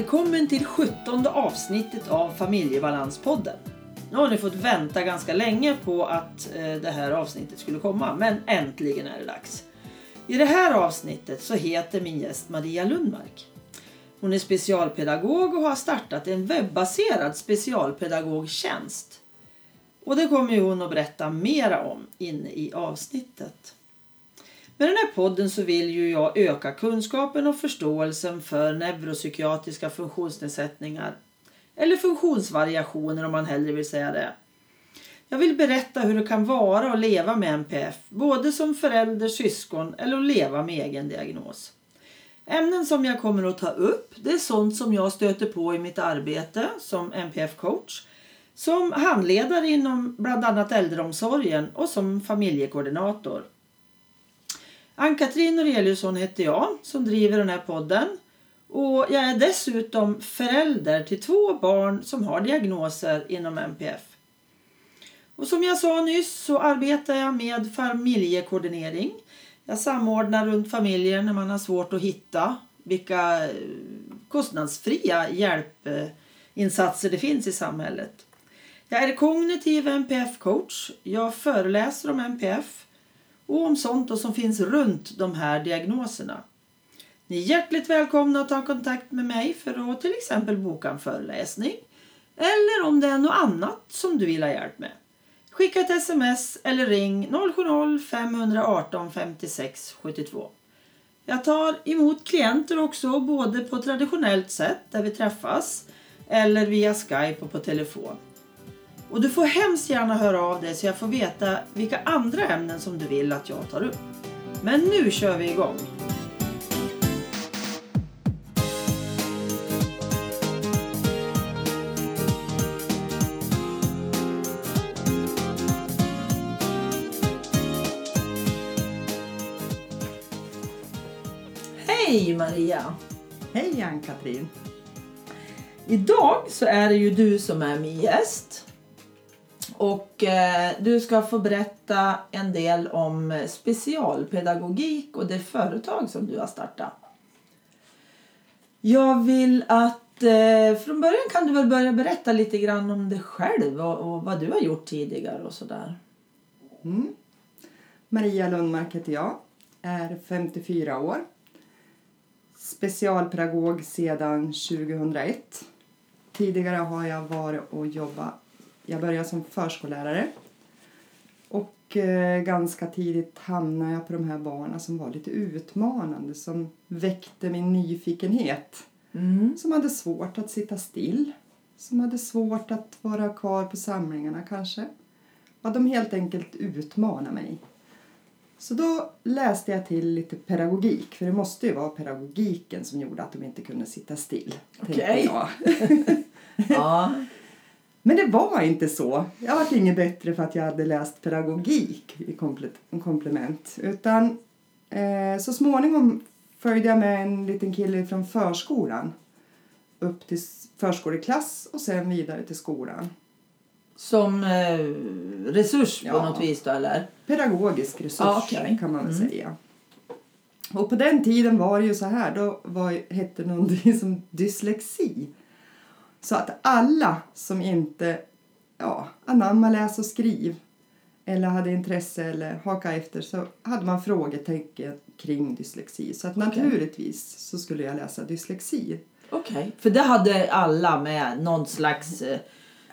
Välkommen till 17 avsnittet av Familjebalanspodden. Nu har ni fått vänta ganska länge på att eh, det här avsnittet skulle komma, men äntligen är det dags. I det här avsnittet så heter min gäst Maria Lundmark. Hon är specialpedagog och har startat en webbaserad specialpedagogtjänst. Och det kommer hon att berätta mera om inne i avsnittet. Med den här podden så vill ju jag öka kunskapen och förståelsen för neuropsykiatriska funktionsnedsättningar eller funktionsvariationer om man hellre vill säga det. Jag vill berätta hur det kan vara att leva med NPF, både som förälder, syskon eller att leva med egen diagnos. Ämnen som jag kommer att ta upp det är sånt som jag stöter på i mitt arbete som NPF-coach, som handledare inom bland annat äldreomsorgen och som familjekoordinator. Ann-Katrin Noreliusson heter jag som driver den här podden. Och jag är dessutom förälder till två barn som har diagnoser inom MPF. Och som jag sa nyss så arbetar jag med familjekoordinering. Jag samordnar runt familjer när man har svårt att hitta vilka eh, kostnadsfria hjälpinsatser det finns i samhället. Jag är kognitiv NPF-coach. Jag föreläser om NPF och om sånt då som finns runt de här diagnoserna. Ni är hjärtligt välkomna att ta kontakt med mig för att till exempel boka en föreläsning eller om det är något annat som du vill ha hjälp med. Skicka ett sms eller ring 070-518 56 72. Jag tar emot klienter också både på traditionellt sätt där vi träffas eller via Skype och på telefon. Och du får hemskt gärna höra av dig så jag får veta vilka andra ämnen som du vill att jag tar upp. Men nu kör vi igång! Hej Maria! Hej Ann-Katrin! Idag så är det ju du som är min gäst. Och eh, du ska få berätta en del om eh, specialpedagogik och det företag som du har startat. Jag vill att eh, från början kan du väl börja berätta lite grann om dig själv och, och vad du har gjort tidigare och sådär. Mm. Maria Lundmark heter jag, är 54 år. Specialpedagog sedan 2001. Tidigare har jag varit och jobbat jag började som förskollärare. Och eh, ganska tidigt hamnade jag på de här barnen som var lite utmanande, som väckte min nyfikenhet. Mm. Som hade svårt att sitta still, som hade svårt att vara kvar på samlingarna kanske. Ja, de helt enkelt utmanade mig. Så då läste jag till lite pedagogik, för det måste ju vara pedagogiken som gjorde att de inte kunde sitta still. Okay. ja. Men det var inte så. Jag var inget bättre för att jag hade läst pedagogik i komplement. Utan eh, så småningom följde jag med en liten kille från förskolan upp till förskoleklass och sen vidare till skolan. Som eh, resurs på Ja. något vis då eller? Pedagogisk resurs Ja, okej. kan man väl Mm. säga. Och på den tiden var det ju så här, då var, hette någonting som dyslexi. Så att alla som inte ja, anammade läs och skriv eller hade intresse eller haka efter så hade man frågetecken kring dyslexi. Så att Okej. naturligtvis så skulle jag läsa dyslexi. Okej. För det hade alla med någon slags eh,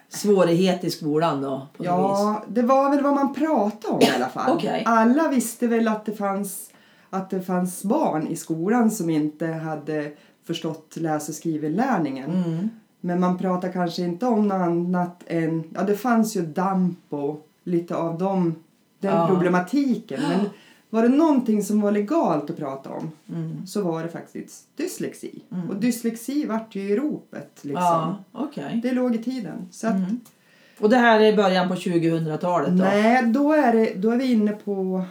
svårighet i skolan då? Ja, det var väl vad man pratade om i alla fall. Okej. Alla visste väl att det fanns att det fanns barn i skolan som inte hade förstått läs och skrivinlärningen. Mm. Men man pratar kanske inte om något annat än, ja det fanns ju damp och lite av dem, den Ja. problematiken. Men var det någonting som var legalt att prata om Mm. så var det faktiskt dyslexi. Mm. Och dyslexi vart ju i ropet liksom. Ja, okej. Det låg i tiden. Så att, Mm. Och det här är början på 2000-talet då? Nej, då är, det, då är vi inne på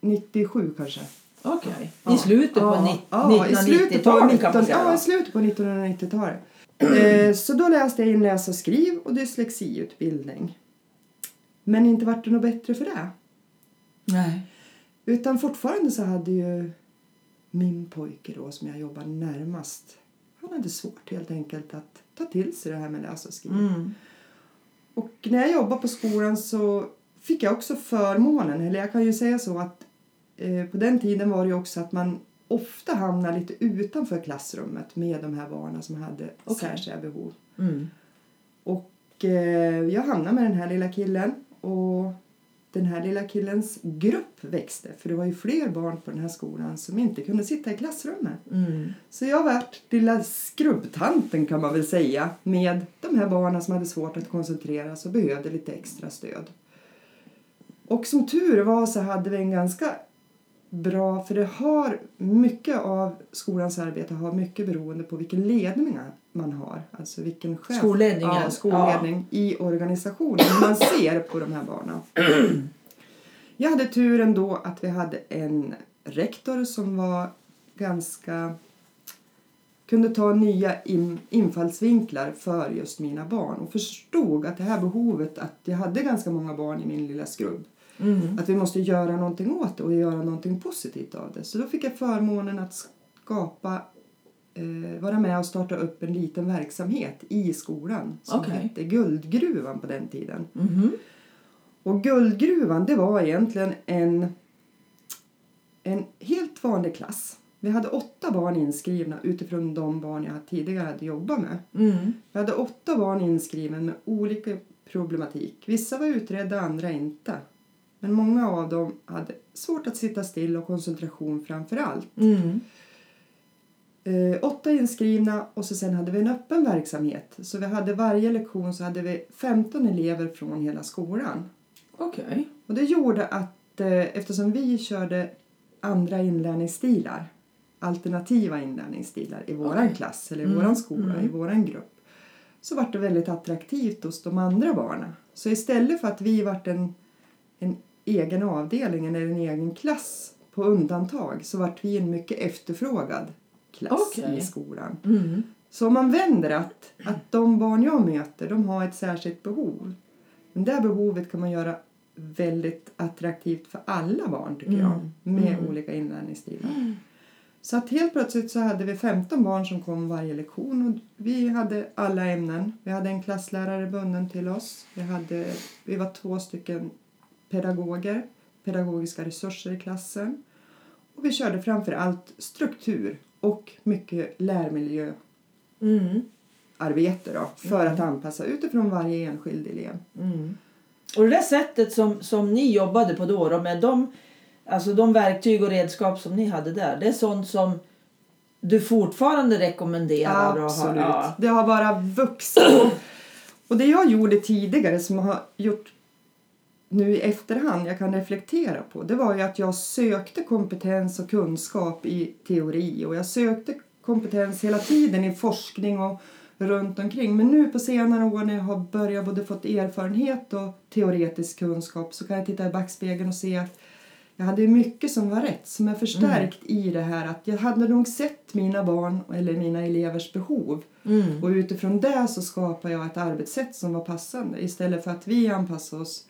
97 kanske. Okej. Ja. I slutet Ja, i på 1990-talet kan man 19, säga? Ja, i slutet på 1990-talet. Eh, så då läste jag in läs och skriv och dyslexiutbildning. Men inte vart det något bättre för det. Nej. Utan fortfarande så hade ju min pojke då som jag jobbar närmast. Han hade svårt helt enkelt att ta till sig det här med läsa och skriva. Mm. Och när jag jobbade på skolan så fick jag också förmånen, eller jag kan ju säga så att eh, på den tiden var det ju också att man ofta hamnade lite utanför klassrummet med de här barnen som hade Okej. särskilda behov. Mm. Och eh, jag hamnade med den här lilla killen och den här lilla killens grupp växte för det var ju fler barn på den här skolan som inte kunde sitta i klassrummet. Mm. Så jag vart lilla skrubbtanten kan man väl säga med de här barnen som hade svårt att koncentrera sig och behövde lite extra stöd. Och som tur var så hade vi en ganska bra, för det har mycket av skolans arbete har mycket beroende på vilken ledning man har. Alltså vilken chef, Skolledningen, ja, skolledning i organisationen. Hur man ser på de här barnen. Jag hade turen då att vi hade en rektor som var ganska kunde ta nya in, infallsvinklar för just mina barn och förstod att det här behovet att jag hade ganska många barn i min lilla skrubb Mm. att vi måste göra någonting åt det och göra någonting positivt av det. Så då fick jag förmånen att skapa, eh, vara med och starta upp en liten verksamhet i skolan som Okej. hette Guldgruvan på den tiden. Mhm. Och Guldgruvan det var egentligen en, en helt vanlig klass. Vi hade åtta barn inskrivna utifrån de barn jag tidigare hade jobbat med. Mm. Vi hade åtta barn inskrivna med olika problematik. Vissa var utredda, andra inte. Men många av dem hade svårt att sitta still och koncentration framför allt. Mm. Eh, åtta inskrivna och så sen hade vi en öppen verksamhet. Så vi hade varje lektion så hade vi 15 elever från hela skolan. Okej. Och det gjorde att eh, eftersom vi körde andra inlärningsstilar, alternativa inlärningsstilar i våran Okej. klass eller i Mm, våran skola, mm. i våran grupp, så var det väldigt attraktivt hos de andra barnen. Så istället för att vi vart en, en egen avdelning eller en egen klass på undantag så vart vi en mycket efterfrågad klass Okej. i skolan. Mm. Så om man vänder att, att de barn jag möter, de har ett särskilt behov. Men det behovet kan man göra väldigt attraktivt för alla barn tycker Mm. jag. Med Mm. olika inlärningsstilar. Så att helt plötsligt så hade vi 15 barn som kom varje lektion och vi hade alla ämnen. Vi hade en klasslärare bunden till oss. Vi, hade, vi var två stycken pedagoger, pedagogiska resurser i klassen. Och vi körde framför allt struktur och mycket lärmiljöarbete Mm. då, för att anpassa utifrån varje enskild elev. Mm. Och det där sättet som, som ni jobbade på då, då med de, alltså de verktyg och redskap som ni hade där, det är sånt som du fortfarande rekommenderar? och har- Absolut. ja. Det har bara vuxit. Och- det jag gjorde tidigare som har gjort nu i efterhand, jag kan reflektera på, det var ju att jag sökte kompetens och kunskap i teori och jag sökte kompetens hela tiden i forskning och runt omkring. Men nu på senare år när jag har börjat både fått erfarenhet och teoretisk kunskap så kan jag titta i backspegeln och se att jag hade mycket som var rätt, som är förstärkt i det här att jag hade nog sett mina barn eller mina elevers behov Mm. och utifrån det så skapar jag ett arbetssätt som var passande istället för att vi anpassar oss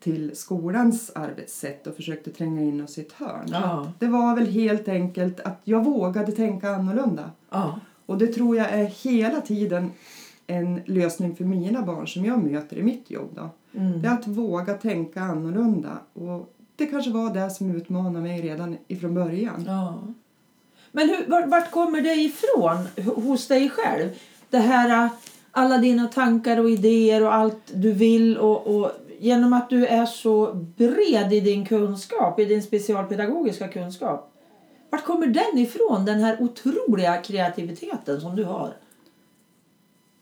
till skolans arbetssätt och försökte tränga in oss i ett hörn. Ja. Det var väl helt enkelt att jag vågade tänka annorlunda. Ja. Och det tror jag är hela tiden en lösning för mina barn som jag möter i mitt jobb. Då. Mm. Det är att våga tänka annorlunda. Och det kanske var det som utmanade mig redan ifrån början. Ja. Men hur, vart, vart kommer det ifrån hos dig själv? Det här, äh, alla dina tankar och idéer och allt du vill och, och genom att du är så bred i din kunskap, i din specialpedagogiska kunskap. Vart kommer den ifrån, den här otroliga kreativiteten som du har?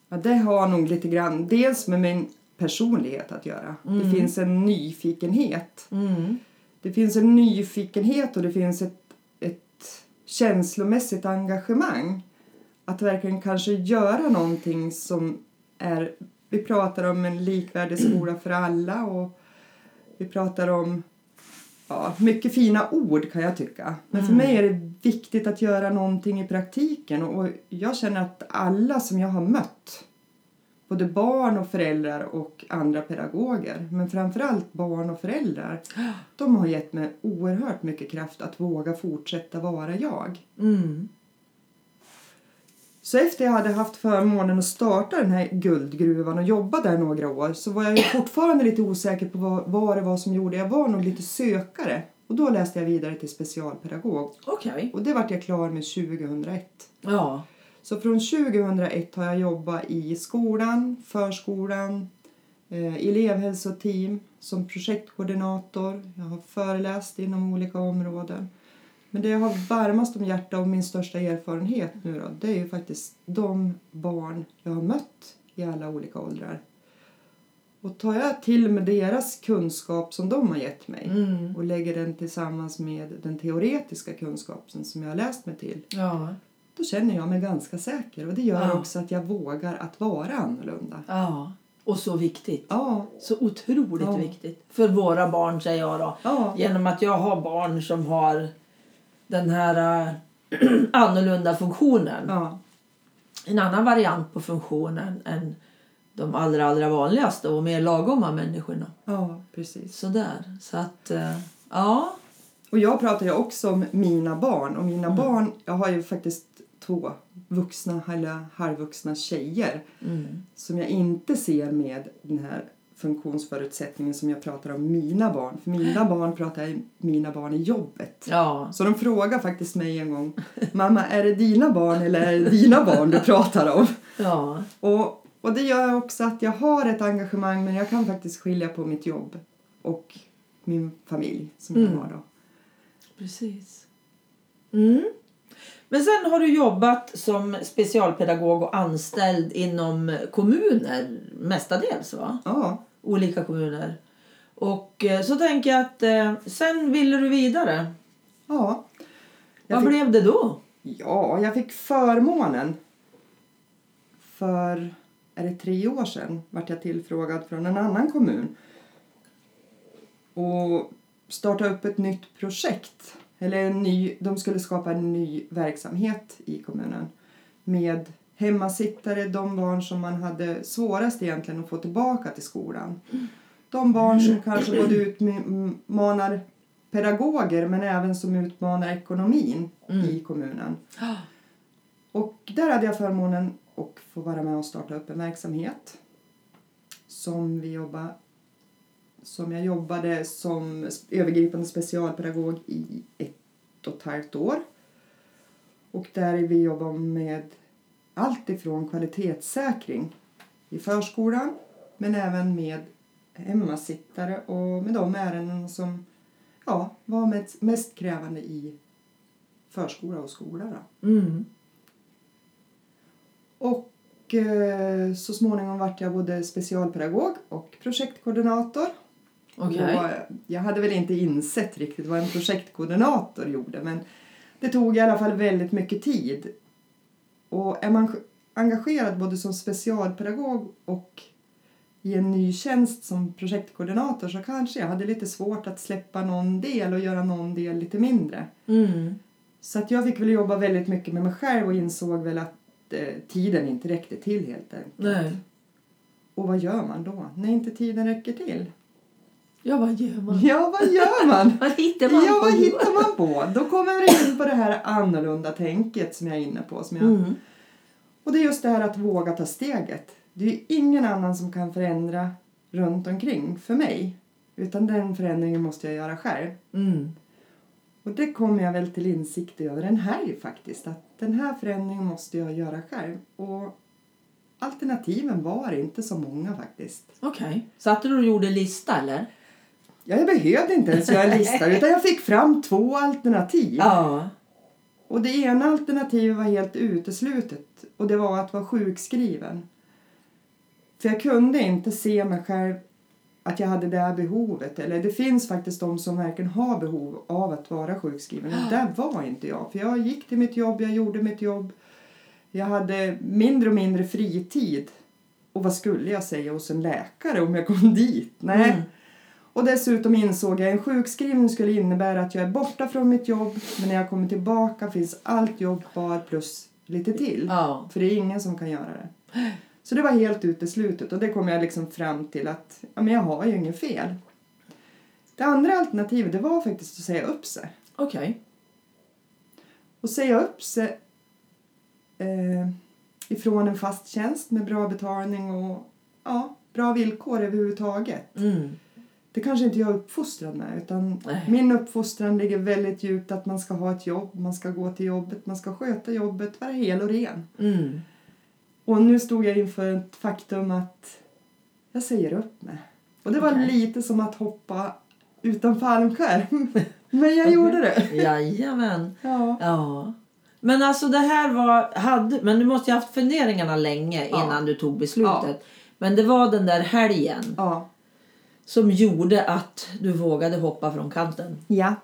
Ja, det har nog lite grann dels med min personlighet att göra. Det Mm. finns en nyfikenhet. Mm. Det finns en nyfikenhet och det finns ett, ett känslomässigt engagemang. Att verkligen kanske göra någonting som är... Vi pratar om en likvärdig skola för alla och vi pratar om ja, mycket fina ord kan jag tycka. Men för Mm. mig är det viktigt att göra någonting i praktiken och jag känner att alla som jag har mött både barn och föräldrar och andra pedagoger men framförallt barn och föräldrar de har gett mig oerhört mycket kraft att våga fortsätta vara jag. Mm. Så efter jag hade haft förmånen att starta den här guldgruvan och jobba där några år så var jag fortfarande lite osäker på vad, vad det var som gjorde. Jag var nog lite sökare. Och då läste jag vidare till specialpedagog. Okej. Och det vart jag klar med 2001. Ja. Så från 2001 har jag jobbat i skolan, förskolan, eh, elevhälsoteam, som projektkoordinator. Jag har föreläst inom olika områden. Men det jag har varmast om hjärta och min största erfarenhet nu då, det är ju faktiskt de barn jag har mött i alla olika åldrar. Och tar jag till med deras kunskap som de har gett mig Mm. och lägger den tillsammans med den teoretiska kunskapen som jag har läst mig till Ja. då känner jag mig ganska säker och det gör Ja. också att jag vågar att vara annorlunda. Ja. Och så viktigt. Ja, Så otroligt Ja. viktigt. För våra barn säger jag då. Genom att jag har barn som har den här äh, annorlunda funktionen. ja, En annan variant på funktionen än de allra, allra vanligaste och mer lagomma människorna. ja, precis. Sådär. Så att, äh, ja. Och jag pratar ju också om mina barn och mina Mm. barn, jag har ju faktiskt två vuxna eller halvvuxna tjejer Mm. som jag inte ser med den här funktionsförutsättningen som jag pratar om mina barn. För mina barn pratar jag mina barn i jobbet. Ja. Så de frågar faktiskt mig en gång, mamma är det dina barn eller är det dina barn du pratar om? Ja. Och, och det gör också att jag har ett engagemang men jag kan faktiskt skilja på mitt jobb och min familj som jag Mm. har då. Precis. Mm. Men sen har du jobbat som specialpedagog och anställd inom kommuner mestadels va? Ja, Olika kommuner. Och eh, så tänker jag att eh, sen ville du vidare. ja. Vad fick, blev det då? ja, jag fick förmånen för, är det tre år sedan, vart jag tillfrågad från en annan kommun och starta upp ett nytt projekt. Eller en ny, de skulle skapa en ny verksamhet i kommunen med hemmasittare, de barn som man hade svårast egentligen att få tillbaka till skolan. De barn som kanske både utmanar pedagoger men även som utmanar ekonomin Mm. i kommunen. Och där hade jag förmånen att få vara med och starta upp en verksamhet som vi jobbar som jag jobbade som övergripande specialpedagog i ett och ett halvt år. Och där vi jobbar med allt ifrån kvalitetssäkring i förskolan men även med hemmasittare och med de ärenden som ja, var mest, krävande i förskola och skola. Mm. Och eh, så småningom vart jag både specialpedagog och projektkoordinator. Okej. Och, jag hade väl inte insett riktigt vad en projektkoordinator gjorde men det tog i alla fall väldigt mycket tid. Och är man engagerad både som specialpedagog och i en ny tjänst som projektkoordinator så kanske jag hade lite svårt att släppa någon del och göra någon del lite mindre. Mm. Så att jag fick väl jobba väldigt mycket med mig själv och insåg väl att eh, tiden inte räckte till helt enkelt. Nej. Och vad gör man då när inte tiden räcker till? Ja, vad gör man? Ja, vad gör man? Vad hittar man ja, på vad hittar man på? Då kommer vi in på det här annorlunda tänket som jag är inne på. Som jag... Mm. Och det är just det här att våga ta steget. Det är ingen annan som kan förändra runt omkring för mig. Utan den förändringen måste jag göra själv. Mm. Och det kommer jag väl till insikt över en helg faktiskt. Att den här förändringen måste jag göra själv. Och alternativen var inte så många faktiskt. Okej. Satte du och gjorde lista eller? Ja, jag behövde inte ens göra en lista utan jag fick fram två alternativ. Ja. Och det ena alternativet var helt uteslutet och det var att vara sjukskriven. För jag kunde inte se mig själv att jag hade det här behovet. Eller det finns faktiskt de som verkligen har behov av att vara sjukskriven. Och där var inte jag. För jag gick till mitt jobb, jag gjorde mitt jobb. Jag hade mindre och mindre fritid. Och vad skulle jag säga hos en läkare om jag kom dit? Nej. Mm. Och dessutom insåg jag att en sjukskrivning skulle innebära att jag är borta från mitt jobb men när jag kommer tillbaka finns allt jobb kvar plus lite till. Ja. För det är ingen som kan göra det. Så det var helt uteslutet och det kom jag liksom fram till att ja, men jag har ju inget fel. Det andra alternativet det var faktiskt att säga upp sig. Okej. Och säga upp sig eh, ifrån en fast tjänst med bra betalning och ja, bra villkor överhuvudtaget. Mm. Det kanske inte jag är uppfostrad med utan Nej. min uppfostran ligger väldigt djupt att man ska ha ett jobb, man ska gå till jobbet, man ska sköta jobbet, vara hel och ren. Mm. Och nu stod jag inför ett faktum att jag säger upp mig. Och det var lite som att hoppa utan fallskärm. Men jag gjorde det. Jajamän. Ja. Ja. Men alltså det här var... Hade, men du måste ju ha haft funderingarna länge Ja. innan du tog beslutet. Ja. Men det var den där helgen Ja. Som gjorde att du vågade hoppa från kanten. ja.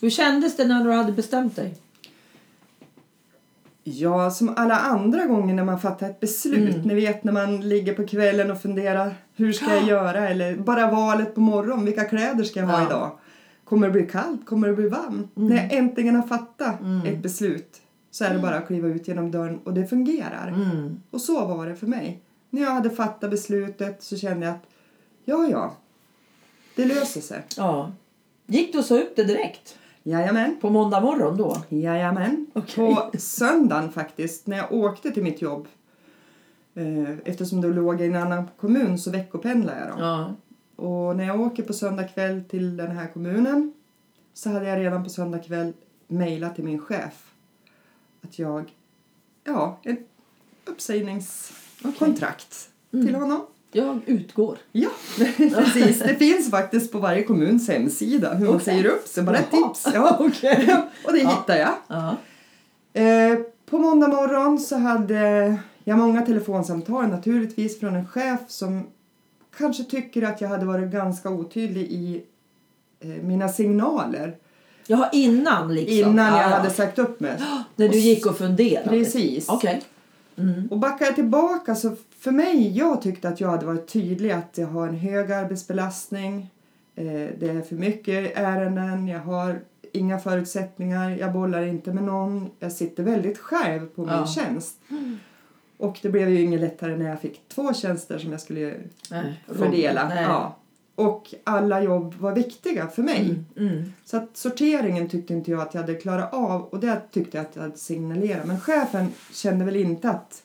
Hur kändes det när du hade bestämt dig? Ja, som alla andra gånger när man fattar ett beslut. Mm. Ni vet när man ligger på kvällen och funderar hur ska jag göra? Eller bara valet på morgonen, vilka kläder ska jag ha Ja. idag? Kommer det bli kallt? Kommer det bli varmt? När jag äntligen har fattat Mm. ett beslut så är det bara att kliva ut genom dörren och det fungerar. Mm. Och så var det för mig. När jag hade fattat beslutet så kände jag att ja, ja, det löser sig. Ja. Gick du och sa upp det direkt? Jajamän. På måndag morgon då? Jajamän. Okej. På söndagen faktiskt, när jag åkte till mitt jobb. eh, Eftersom det låg i en annan kommun så veckopendlade jag då. Ja. Och när jag åker på söndag kväll till den här kommunen så hade jag redan på söndag kväll mejlat till min chef att jag, ja, ett uppsägningskontrakt till honom. Jag utgår. Ja, precis. Det finns faktiskt på varje kommuns hemsida hur man Okej. säger upp sig. Bara ett tips. Ja. Okej. Och det Ja. hittade jag. Ja. Eh, på måndag morgon så hade jag många telefonsamtal naturligtvis från en chef som kanske tycker att jag hade varit ganska otydlig i eh, mina signaler Jaha, innan liksom? innan jag Ja, ja. hade sagt upp mig. När du gick och funderade? Precis. Okej. Mm. Och backar jag tillbaka så för mig, jag tyckte att jag hade varit tydlig att jag har en hög arbetsbelastning. Eh, det är för mycket ärenden, jag har inga förutsättningar, jag bollar inte med någon. Jag sitter väldigt själv på min Ja. tjänst. Och det blev ju inget lättare när jag fick två tjänster som jag skulle Nej, fördela. Nej. Ja. Och alla jobb var viktiga för mig. Mm. Mm. Så att sorteringen tyckte inte jag att jag hade klarat av och det tyckte jag att jag hade signalerat. Men chefen kände väl inte att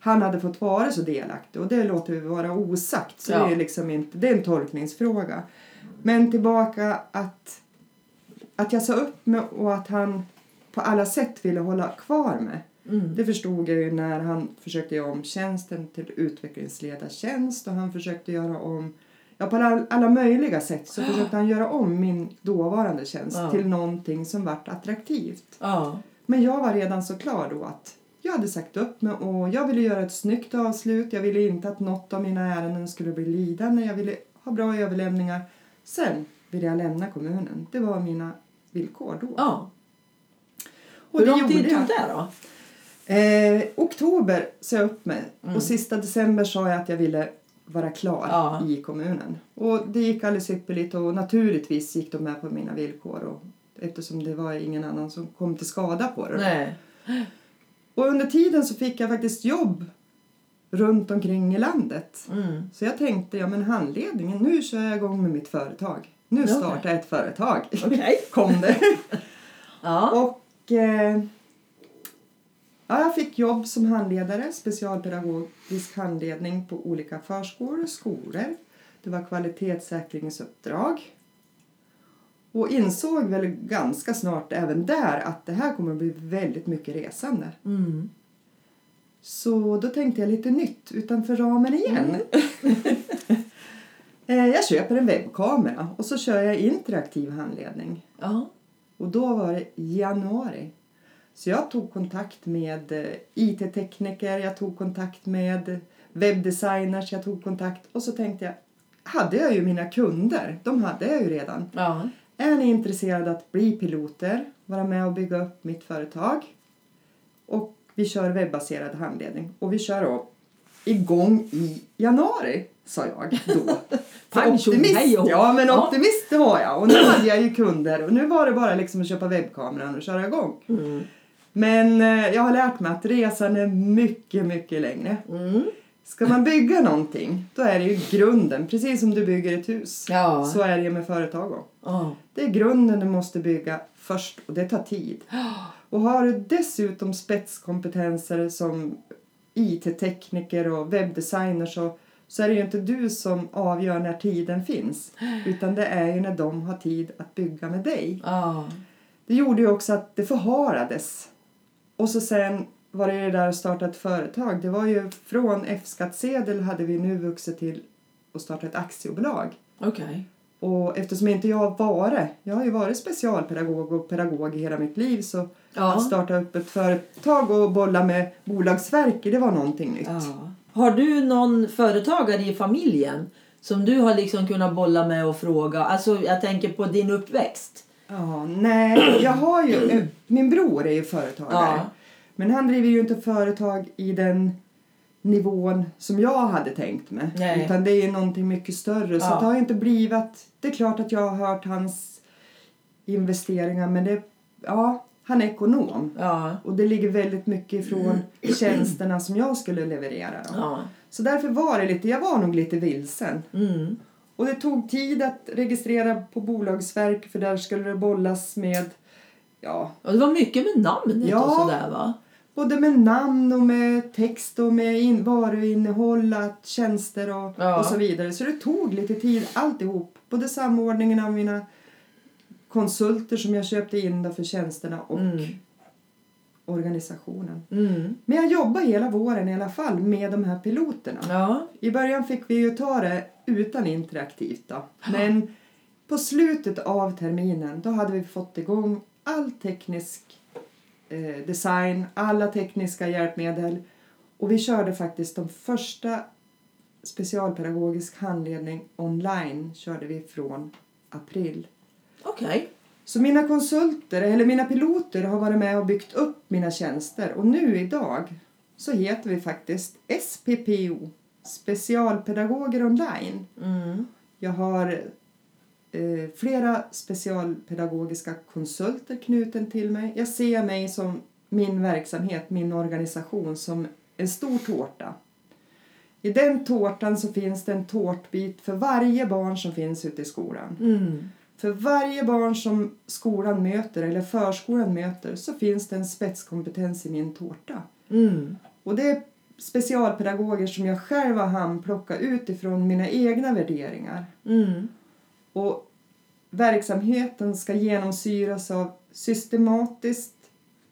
han hade fått vara så delaktig och det låter vi vara osagt. Så Ja. det är liksom inte, det är en tolkningsfråga. Men tillbaka att, att jag sa upp mig och att han på alla sätt ville hålla kvar mig. Mm. Det förstod jag ju när han försökte göra om tjänsten till utvecklingsledartjänst och han försökte göra om Ja, på alla, alla möjliga sätt så försökte han göra om min dåvarande tjänst Ja. till någonting som vart attraktivt. Ja. Men jag var redan så klar då att jag hade sagt upp mig och jag ville göra ett snyggt avslut. Jag ville inte att något av mina ärenden skulle bli lidande. Jag ville ha bra överlämningar. Sen ville jag lämna kommunen. Det var mina villkor då. ja. Och Hur lång tid tog det då? Eh, oktober sa jag upp mig Mm. och sista december sa jag att jag ville vara klar Ja. i kommunen. Och det gick alldeles ypperligt och naturligtvis gick de med på mina villkor och, eftersom det var ingen annan som kom till skada på det. Och under tiden så fick jag faktiskt jobb runt omkring i landet. Mm. Så jag tänkte, ja men handledningen, nu kör jag igång med mitt företag. Nu Ja. startar jag ett företag. Okej. Kom det. Ja. Och eh, ja, jag fick jobb som handledare, specialpedagogisk handledning på olika förskolor och skolor. Det var kvalitetssäkringsuppdrag. Och insåg väl ganska snart även där att det här kommer att bli väldigt mycket resande. Mm. Så då tänkte jag lite nytt utanför ramen igen. Mm. Eh, jag köper en webbkamera och så kör jag interaktiv handledning. Ja. Och då var det januari. Så jag tog kontakt med eh, IT-tekniker, jag tog kontakt med webbdesigners, jag tog kontakt och så tänkte jag, hade jag ju mina kunder, de hade jag ju redan. Ja. Är ni intresserade att bli piloter, vara med och bygga upp mitt företag? Och vi kör webbaserad handledning och vi kör då igång i januari, sa jag då. Optimist, ja men optimist det var jag och nu hade jag ju kunder och nu var det bara liksom att köpa webbkameran och köra igång. Mm. Men eh, jag har lärt mig att resan är mycket, mycket längre. Mm. Ska man bygga någonting, då är det ju grunden. Precis som du bygger ett hus. Ja. Så är det ju med företag också. Ja. Det är grunden du måste bygga först och det tar tid. Och har du dessutom spetskompetenser som IT-tekniker och webbdesigners så, så är det ju inte du som avgör när tiden finns. Utan det är ju när de har tid att bygga med dig. Ja. Det gjorde ju också att det förhalades. Och så sen var det där att starta ett företag. Det var ju från F-skattsedel hade vi nu vuxit till att starta ett aktiebolag. Okej. Och eftersom inte jag har varit, jag har ju varit specialpedagog och pedagog i hela mitt liv så Ja. att starta upp ett företag och bolla med bolagsverke det var någonting nytt. Ja. Har du någon företagare i familjen som du har liksom kunnat bolla med och fråga? Alltså jag tänker på din uppväxt. Ja, nej, jag har ju, min bror är ju företagare. Ja. Men han driver ju inte företag i den nivån som jag hade tänkt mig. Nej. Utan det är någonting mycket större. Så Ja. det har inte blivit... Det är klart att jag har hört hans investeringar men det... Ja, han är ekonom. Ja. Och det ligger väldigt mycket ifrån tjänsterna som jag skulle leverera. Ja. Så därför var det lite, jag var nog lite vilsen. Mm. Och det tog tid att registrera på Bolagsverk för där skulle det bollas med ja, Och det var mycket med namnet Ja. och sådär va? Både med namn och med text och med in, varuinnehåll, att tjänster och, Ja. och så vidare. Så det tog lite tid alltihop. Både samordningen av mina konsulter som jag köpte in då för tjänsterna och Mm. organisationen. Mm. Men jag jobbar hela våren i alla fall med de här piloterna. Ja. I början fick vi ju ta det utan interaktivt då. Men på slutet av terminen då hade vi fått igång all teknisk eh, design, alla tekniska hjälpmedel och vi körde faktiskt de första specialpedagogisk handledning online körde vi från april. Okej. Så mina konsulter, eller mina piloter, har varit med och byggt upp mina tjänster. Och nu idag så heter vi faktiskt SPPO, Specialpedagoger online. Mm. Jag har flera specialpedagogiska konsulter knuten till mig. Jag ser mig som min verksamhet, min organisation, som en stor tårta. I den tårtan så finns det en tårtbit för varje barn som finns ute i skolan. Mm. För varje barn som skolan möter eller förskolan möter så finns det en spetskompetens i min tårta. Mm. Och det är specialpedagoger som jag själv har handplockat utifrån mina egna värderingar. Mm. Och verksamheten ska genomsyras av systematiskt,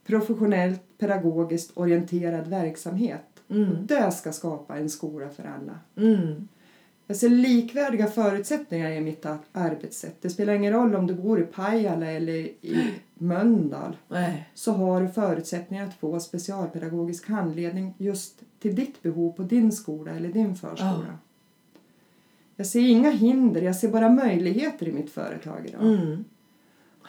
professionellt, pedagogiskt orienterad verksamhet. Mm. Det ska skapa en skola för alla. Mm. Jag ser likvärdiga förutsättningar i mitt ar- arbetssätt. Det spelar ingen roll om du bor i Pajala eller i Mölndal. Nej. Så har du förutsättningar att få specialpedagogisk handledning just till ditt behov på din skola eller din förskola. Ja. Jag ser inga hinder, jag ser bara möjligheter i mitt företag idag. Mm.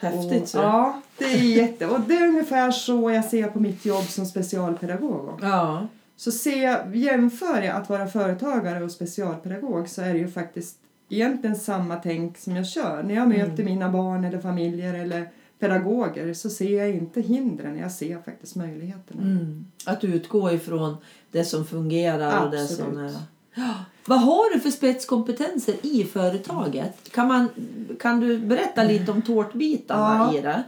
Häftigt Och, så. ja, det är jätte... Och det är ungefär så jag ser på mitt jobb som specialpedagog. Ja. Så ser jag, jämför jag att vara företagare och specialpedagog så är det ju faktiskt egentligen samma tänk som jag kör. När jag möter mina barn eller familjer eller pedagoger så ser jag inte hindren, jag ser faktiskt möjligheterna. Mm. Att utgå ifrån det som fungerar och det som Absolut. är... Vad har du för spetskompetenser i företaget? Kan, man, kan du berätta lite om tårtbitarna Ja. i det?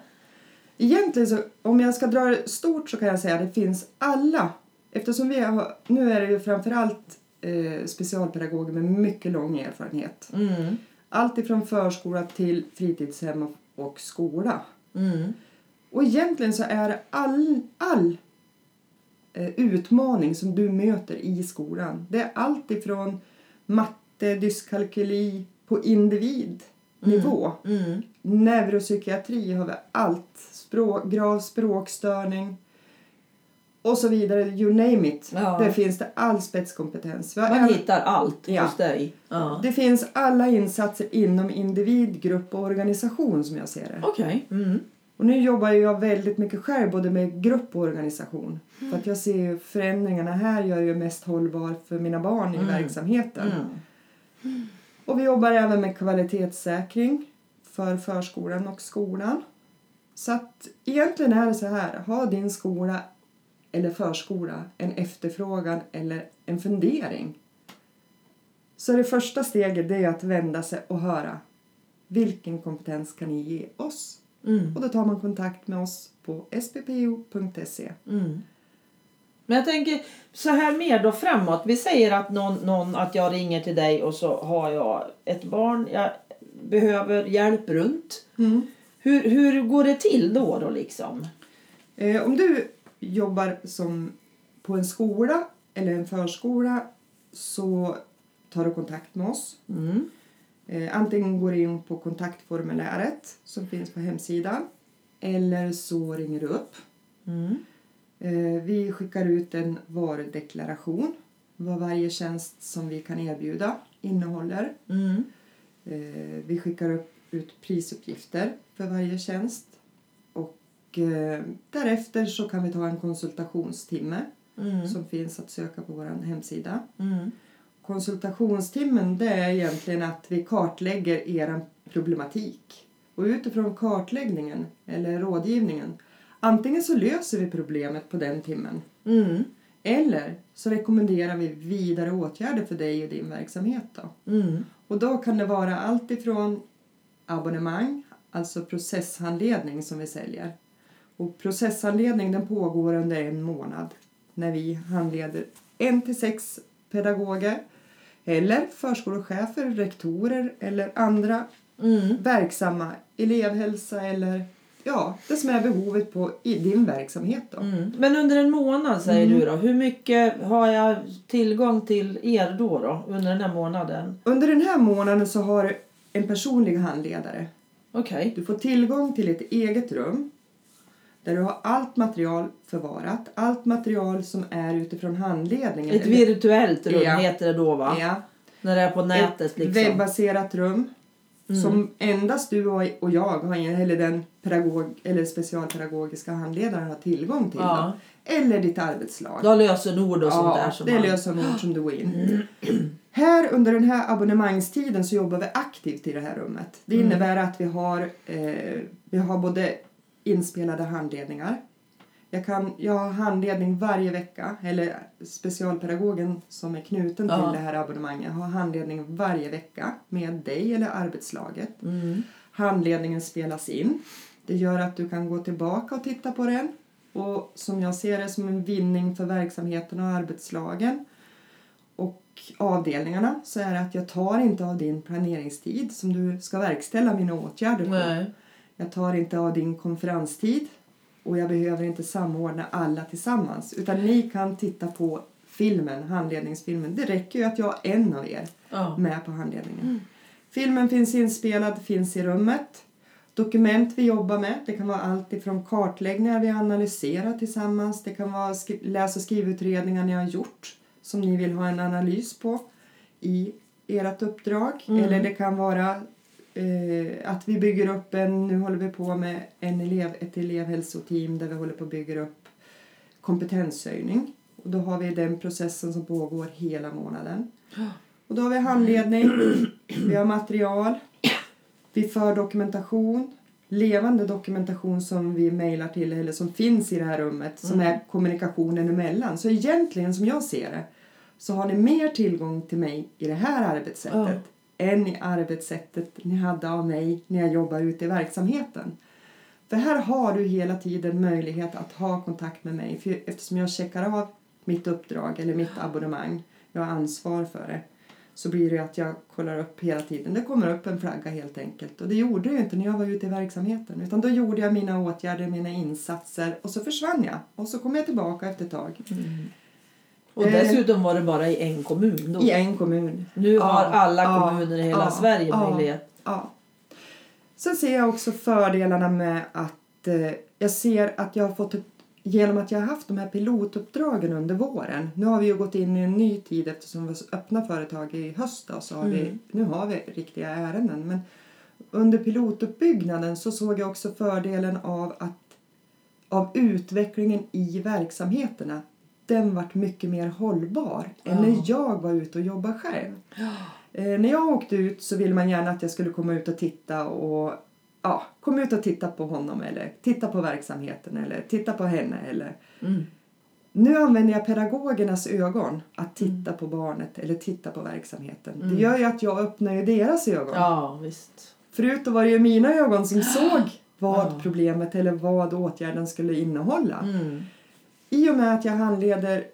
Egentligen så, om jag ska dra det stort så kan jag säga att det finns alla. Eftersom vi har, nu är det ju framförallt eh, specialpedagoger med mycket lång erfarenhet. Mm. Allt ifrån förskola till fritidshem och, och skola. Mm. Och egentligen så är all, all utmaning som du möter i skolan. Det är allt ifrån matte, dyskalkyli på individnivå. Mm. Neuropsykiatri har vi allt. Språk, grav språkstörning och så vidare. You name it. Ja. Där finns det all spetskompetens. Man även- hittar allt Ja. hos dig? Ja. Det finns alla insatser inom individ, grupp och organisation som jag ser det. Okej. Mm. Och nu jobbar jag väldigt mycket själv både med grupp och organisation. För att jag ser ju förändringarna här gör ju mest hållbar för mina barn i Mm. verksamheten. Mm. Och vi jobbar även med kvalitetssäkring för förskolan och skolan. Så att egentligen är det så här, har din skola eller förskola en efterfrågan eller en fundering så det första steget är att vända sig och höra vilken kompetens kan ni ge oss? Mm. Och då tar man kontakt med oss på sppo.se. Mm. Men jag tänker så här mer då framåt. Vi säger att, någon, någon, att jag ringer till dig och så har jag ett barn. Jag behöver hjälp runt. Mm. Hur, hur går det till då? då liksom? Eh, om du jobbar som på en skola eller en förskola så tar du kontakt med oss. Mm. Eh, antingen går du in på kontaktformuläret som finns på hemsidan eller så ringer du upp. Mm. Eh, vi skickar ut en varudeklaration vad varje tjänst som vi kan erbjuda innehåller. Mm. Eh, vi skickar upp, ut prisuppgifter för varje tjänst och därefter så kan vi ta en konsultationstimme Mm. som finns att söka på vår hemsida. Mm. Konsultationstimmen det är egentligen att vi kartlägger er problematik. Och utifrån kartläggningen eller rådgivningen antingen så löser vi problemet på den timmen Mm. eller så rekommenderar vi vidare åtgärder för dig och din verksamhet. Då. Mm. Och då kan det vara allt ifrån abonnemang, alltså processhandledning som vi säljer. Och processhandledning den pågår under en månad när vi handleder en till sex pedagoger eller förskolechefer, rektorer eller andra Mm. verksamma elevhälsa eller ja, det som är behovet på i din verksamhet. Då. Mm. Men under en månad säger Mm. du då. Hur mycket har jag tillgång till er då, då under den här månaden? Under den här månaden så har du en personlig handledare Okej. Du får tillgång till ett eget rum där du har allt material förvarat. Allt material som är utifrån handledningen. Ett virtuellt rum Ja. heter det då va? Ja, När det är på nätet ett liksom. webbaserat rum Mm. som endast du och jag har, eller den pedagog, eller specialpedagogiska handledaren har tillgång till. Ja. Eller ditt arbetslag. Du har lösenord och sånt där Ja, som det är lösenord som du går in. Här under den här abonnemangstiden så jobbar vi aktivt i det här rummet. Det Mm. innebär att vi har, eh, vi har både inspelade handledningar. Jag, kan, jag har handledning varje vecka, eller specialpedagogen som är knuten Ja. till det här abonnemanget har handledning varje vecka med dig eller arbetslaget. Mm. Handledningen spelas in. Det gör att du kan gå tillbaka och titta på den. Och som jag ser det som en vinning för verksamheten och arbetslagen och avdelningarna så är det att jag tar inte av din planeringstid som du ska verkställa mina åtgärder på. Nej. Jag tar inte av din konferenstid och jag behöver inte samordna alla tillsammans utan ni kan titta på filmen, handledningsfilmen. Det räcker ju att jag har en av er Ja. med på handledningen. Filmen finns inspelad, finns i rummet. Dokument vi jobbar med, det kan vara allt ifrån kartläggningar vi analyserar tillsammans. Det kan vara läs och skrivutredningar ni har gjort som ni vill ha en analys på i ert uppdrag. Mm. Eller det kan vara att vi bygger upp en, nu håller vi på med en elev, ett elevhälsoteam där vi håller på att bygga upp kompetenshöjning. Och då har vi den processen som pågår hela månaden. Och då har vi handledning, vi har material, vi för dokumentation, levande dokumentation som vi mejlar till eller som finns i det här rummet som är kommunikationen emellan. Så egentligen som jag ser det så har ni mer tillgång till mig i det här arbetssättet än i arbetssättet ni hade av mig när jag jobbade ute i verksamheten. För här har du hela tiden möjlighet att ha kontakt med mig för eftersom jag checkar av mitt uppdrag eller mitt abonnemang, jag har ansvar för det, så blir det att jag kollar upp hela tiden. Det kommer upp en flagga helt enkelt. Och det gjorde jag inte när jag var ute i verksamheten. Utan då gjorde jag mina åtgärder, mina insatser och så försvann jag. Och så kom jag tillbaka efter ett tag. Mm. Och Eh. dessutom var det bara i en kommun då. I en kommun. Nu har Ja, alla ja, kommuner i hela ja, Sverige möjlighet. Ja. Sen ser jag också fördelarna med att eh, jag ser att jag har fått ett, genom att jag har haft de här pilotuppdragen under våren. Nu har vi ju gått in i en ny tid eftersom vi öppna företag i höst då, så har vi, Mm. nu har vi riktiga ärenden. Men under pilotuppbyggnaden så såg jag också fördelen av att av utvecklingen i verksamheterna. Den vart mycket mer hållbar än Ja. när jag var ute och jobbade själv. Eh, när jag åkte ut så ville man gärna att jag skulle komma ut och titta och ja, komma ut och titta på honom eller titta på verksamheten eller titta på henne eller Mm. nu använder jag pedagogernas ögon att titta på barnet eller titta på verksamheten. Mm. Det gör ju att jag öppnar ju deras ögon. Ja, visst. Förut då var det ju mina ögon som såg vad Ja. problemet eller vad åtgärden skulle innehålla. Mm. I och med att jag handleder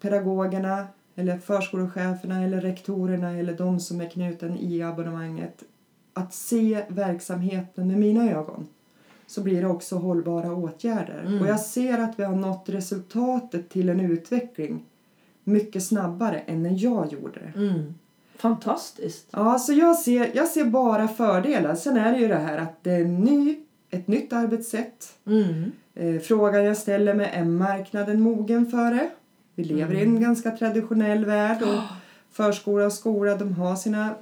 pedagogerna eller förskolecheferna eller rektorerna eller de som är knuten i abonnemanget att se verksamheten med mina ögon så blir det också hållbara åtgärder. Mm. Och jag ser att vi har nått resultatet till en utveckling mycket snabbare än när jag gjorde det. Mm. Fantastiskt. Ja, så jag ser, jag ser bara fördelar. Sen är det ju det här att det är ny, ett nytt arbetssätt. Mm. Eh, frågan jag ställer mig, är marknaden mogen för det? Vi lever i en ganska traditionell värld och förskola och skola de har sina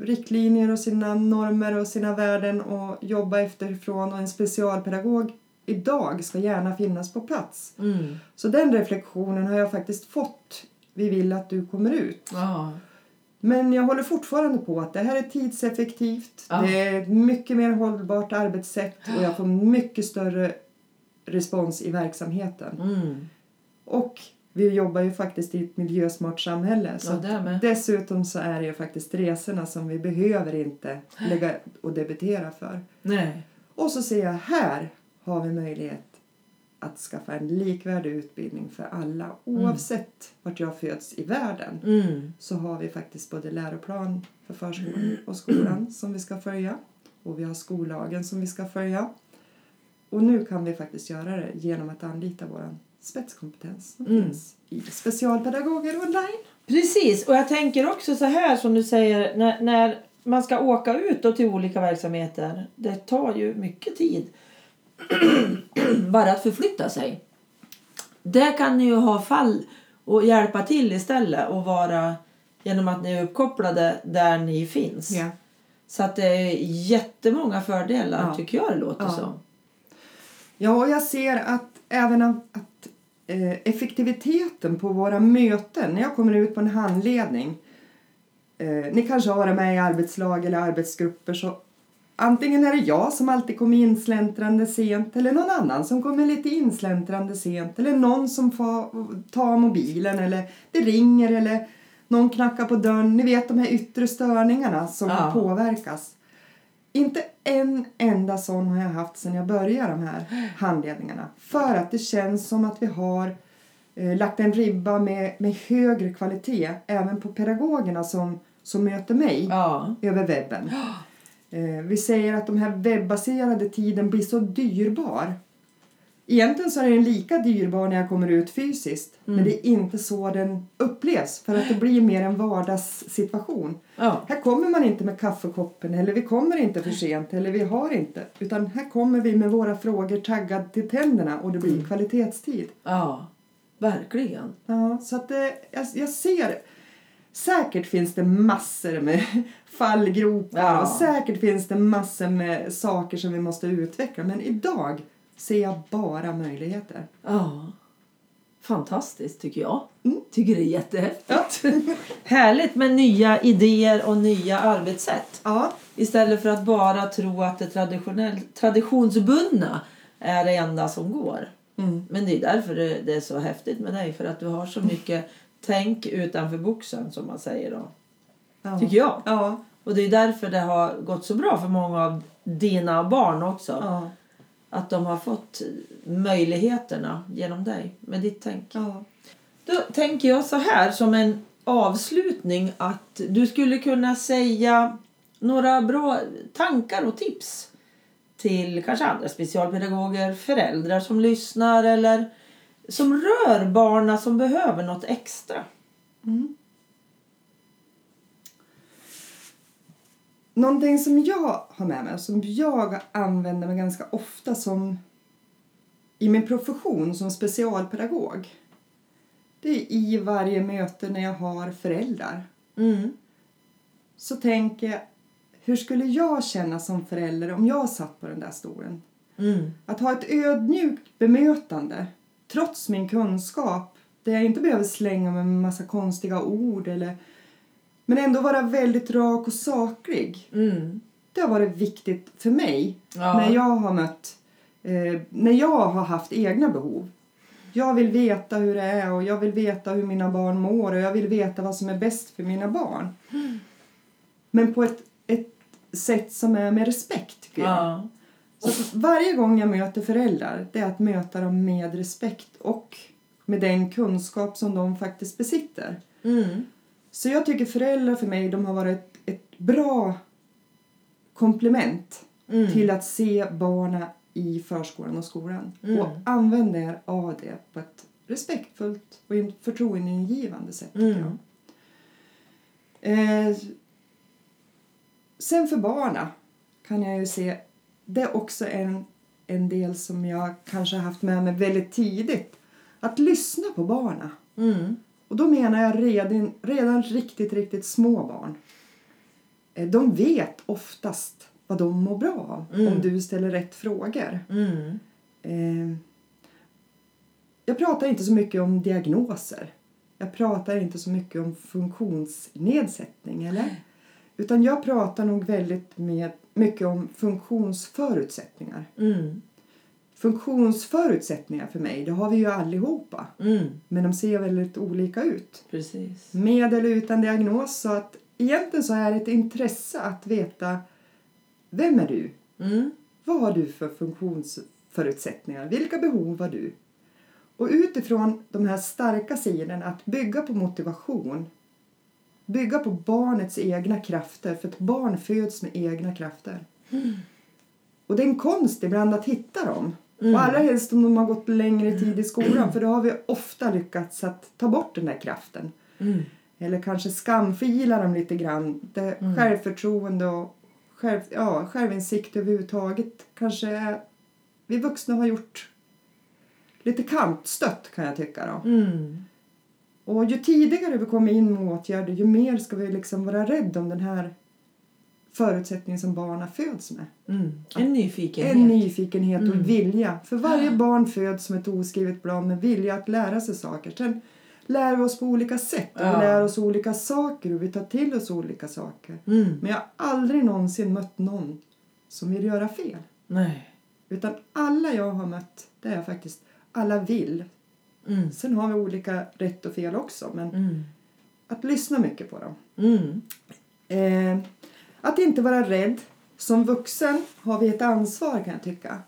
riktlinjer och sina normer och sina värden att jobba efterifrån och en specialpedagog idag ska gärna finnas på plats. Mm. Så den reflektionen har jag faktiskt fått. Vi vill att du kommer ut. Ja. Men jag håller fortfarande på att det här är tidseffektivt. Ja. Det är ett mycket mer hållbart arbetssätt och jag får mycket större respons i verksamheten. Mm. Och vi jobbar ju faktiskt i ett miljösmart samhälle. Så Ja, dessutom så är det ju faktiskt resorna som vi behöver inte lägga och debitera för. Nej. Och så ser jag här har vi möjlighet att skaffa en likvärdig utbildning för alla oavsett vart jag föds i världen. Mm. Så har vi faktiskt både läroplan för förskolan och skolan som vi ska följa och vi har skollagen som vi ska följa. Och nu kan vi faktiskt göra det genom att anlita vår spetskompetens som Mm. finns i specialpedagoger online. Precis, och jag tänker också så här som du säger när, när man ska åka ut då till olika verksamheter. Det tar ju mycket tid bara att förflytta sig. Det kan ni ju ha fall och hjälpa till istället och vara genom att ni är uppkopplade där ni finns. Så att det är jättemånga fördelar Ja. tycker jag det låter Ja. som. Ja, och jag ser att även att, eh, effektiviteten på våra möten, när jag kommer ut på en handledning, eh, ni kanske har varit med i arbetslag eller arbetsgrupper, så antingen är det jag som alltid kommer insläntrande sent eller någon annan som kommer lite insläntrande sent eller någon som får ta mobilen eller det ringer eller någon knackar på dörren. Ni vet de här yttre störningarna som Ja. påverkas. Inte en enda sån har jag haft sedan jag började de här handledningarna. För att det känns som att vi har eh, lagt en ribba med, med högre kvalitet även på pedagogerna som, som möter mig Ja. över webben. Eh, vi säger att de här webbaserade tiden blir så dyrbar. Egentligen så är den lika dyrbar när jag kommer ut fysiskt. Men det är inte så den upplevs. För att det blir mer en vardagssituation. Ja. Här kommer man inte med kaffekoppen eller vi kommer inte för sent eller vi har inte. Utan här kommer vi med våra frågor taggade till tänderna och det blir kvalitetstid. ja, verkligen. Ja, så att det, jag, jag ser... Säkert finns det massor med fallgropar Ja. och säkert finns det massor med saker som vi måste utveckla. Men idag ser jag bara möjligheter. Ja. Fantastiskt tycker jag. Mm. Tycker det är jättehäftigt. Härligt med nya idéer och nya arbetssätt. Ja, Istället för att bara tro att det traditionell- traditionsbundna är det enda som går. Mm. Men det är därför det, det är så häftigt med dig. För att du har så mycket tänk utanför boxen som man säger då. ja. Tycker jag. Ja, Och det är därför det har gått så bra för många av dina barn också. ja, Att de har fått möjligheterna genom dig med ditt tänk. ja. Då tänker jag så här som en avslutning att du skulle kunna säga några bra tankar och tips till kanske andra specialpedagoger, föräldrar som lyssnar eller som rör barna som behöver något extra. Mm. Någonting som jag har med mig, som jag använder mig ganska ofta som i min profession som specialpedagog. Det är i varje möte när jag har föräldrar. Mm. Så tänker jag, hur skulle jag känna som förälder om jag satt på den där stolen? Mm. Att ha ett ödmjukt bemötande trots min kunskap där jag inte behöver slänga mig med massa konstiga ord eller men ändå vara väldigt rak och saklig. Mm. Det har varit viktigt för mig Ja. när jag har mött eh, när jag har haft egna behov. Jag vill veta hur det är och jag vill veta hur mina barn mår och jag vill veta vad som är bäst för mina barn. Men på ett, ett sätt som är med respekt tycker jag. Ja. Så varje gång jag möter föräldrar, det är att möta dem med respekt och med den kunskap som de faktiskt besitter. Mm. Så jag tycker föräldrar för mig de har varit ett, ett bra komplement Mm. till att se barnen i förskolan och skolan Mm. och använda er av det på ett respektfullt och in- förtroendeingivande sätt. Mm. Eh, sen för barna kan jag ju se, det är också en, en del som jag kanske har haft med mig väldigt tidigt. Att lyssna på barna. Mm. Och då menar jag redan, redan riktigt, riktigt små barn. Eh, De vet oftast vad de mår bra av Mm. om du ställer rätt frågor. Mm. Eh, Jag pratar inte så mycket om diagnoser. Jag pratar inte så mycket om funktionsnedsättning. Eller? Utan jag pratar nog väldigt med, mycket om funktionsförutsättningar. Mm. Funktionsförutsättningar för mig, det har vi ju allihopa. Mm. Men de ser väldigt olika ut. Precis. Med eller utan diagnos. Så att egentligen så är det ett intresse att veta vem är du? Mm. Vad har du för funktionsförutsättningar? Vilka behov har du? Och utifrån de här starka sidorna, att bygga på motivation, bygga på barnets egna krafter, för ett barn föds med egna krafter. Och det är en konst ibland att hitta dem. Mm. Och allra helst om de har gått längre tid i skolan, för då har vi ofta lyckats att ta bort den där kraften. Mm. Eller kanske skamfila dem lite grann. Det Mm. Självförtroende och själv, ja, självinsikt överhuvudtaget kanske vi vuxna har gjort lite kantstött kan jag tycka. Då. Mm. Och ju tidigare vi kommer in med åtgärder ju mer ska vi liksom vara rädda om den här förutsättningen som barnen föds med. Mm. En nyfikenhet. En nyfikenhet och Mm. vilja. För varje barn föds som ett oskrivet blad med vilja att lära sig saker. Sen lär vi oss på olika sätt och Ja. vi lär oss olika saker och vi tar till oss olika saker. Mm. Men jag har aldrig någonsin mött någon som vill göra fel. Nej. Utan alla jag har mött, det är faktiskt, alla vill. Mm. Sen har vi olika rätt och fel också, men Mm. att lyssna mycket på dem. Mm. Eh, att inte vara rädd. Som vuxen har vi ett ansvar kan jag tycka.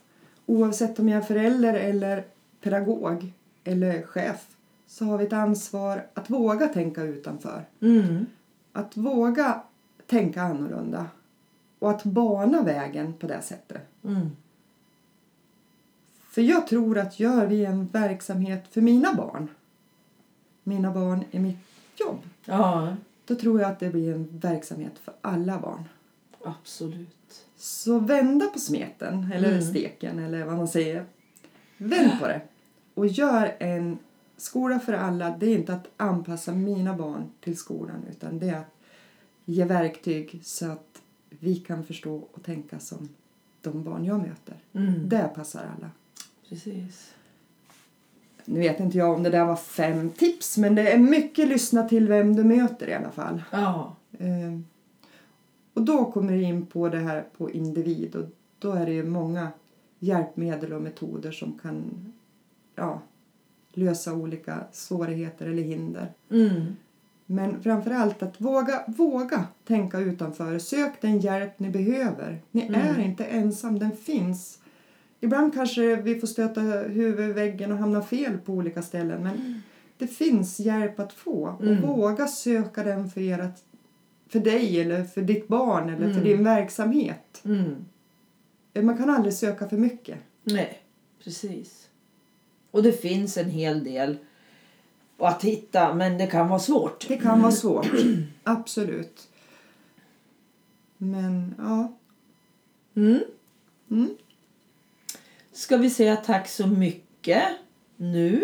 Oavsett om jag är förälder eller pedagog eller chef så har vi ett ansvar att våga tänka utanför. Mm. Att våga tänka annorlunda och att bana vägen på det sättet. Mm. För jag tror att gör vi en verksamhet för mina barn, mina barn i mitt jobb, Ja, då tror jag att det blir en verksamhet för alla barn. absolut. Så vända på smeten, eller Mm. steken, eller vad man säger. Vänd på det. Och gör en skola för alla. Det är inte att anpassa mina barn till skolan, utan det är att ge verktyg så att vi kan förstå och tänka som de barn jag möter. Mm. Det passar alla. Precis. Nu vet inte jag om det där var fem tips, men det är mycket lyssna till vem du möter i alla fall. Ja. Eh, Och då kommer det in på det här på individ och då är det ju många hjälpmedel och metoder som kan ja, lösa olika svårigheter eller hinder. Mm. Men framför allt att våga, våga tänka utanför. Sök den hjälp ni behöver. Ni Mm. är inte ensam, den finns. Ibland kanske vi får stöta huvudet väggen och hamna fel på olika ställen men det finns hjälp att få. Och Mm. våga söka den för, ert, för dig eller för ditt barn eller för Mm. din verksamhet. Mm. Man kan aldrig söka för mycket. Nej, precis. Och det finns en hel del att hitta, men det kan vara svårt. Det kan vara svårt, absolut. Men ja, Mm. Mm. Ska vi säga tack så mycket nu?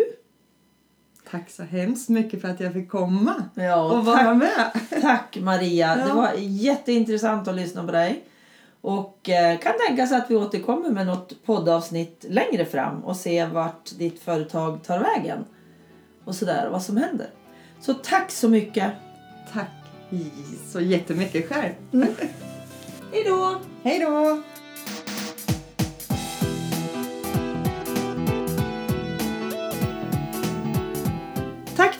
tack så hemskt mycket för att jag fick komma Ja, och tack, vara med. tack Maria. Det Ja. var jätteintressant att lyssna på dig. Och eh, kan tänka sig att vi återkommer med något poddavsnitt längre fram och se vart ditt företag tar vägen. Och sådär, vad som händer. Så tack så mycket. Tack så jättemycket själv. Hej då! Hej då!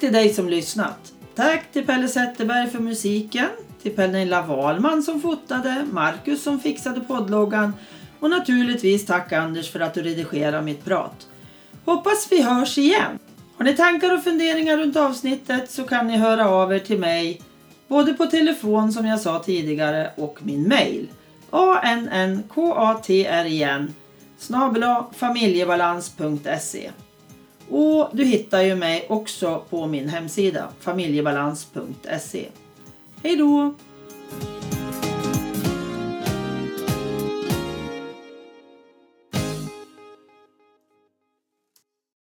till dig som lyssnat. Tack till Pelle Zetterberg för musiken, till Pernilla Wahlman som fotade, Marcus som fixade poddloggan och naturligtvis tack Anders för att du redigerar mitt prat. Hoppas vi hörs igen! Har ni tankar och funderingar runt avsnittet så kan ni höra av er till mig både på telefon som jag sa tidigare och min mail. annkatr igen Snabel-a familjebalans.se och du hittar ju mig också på min hemsida familjebalans.se. Hej då!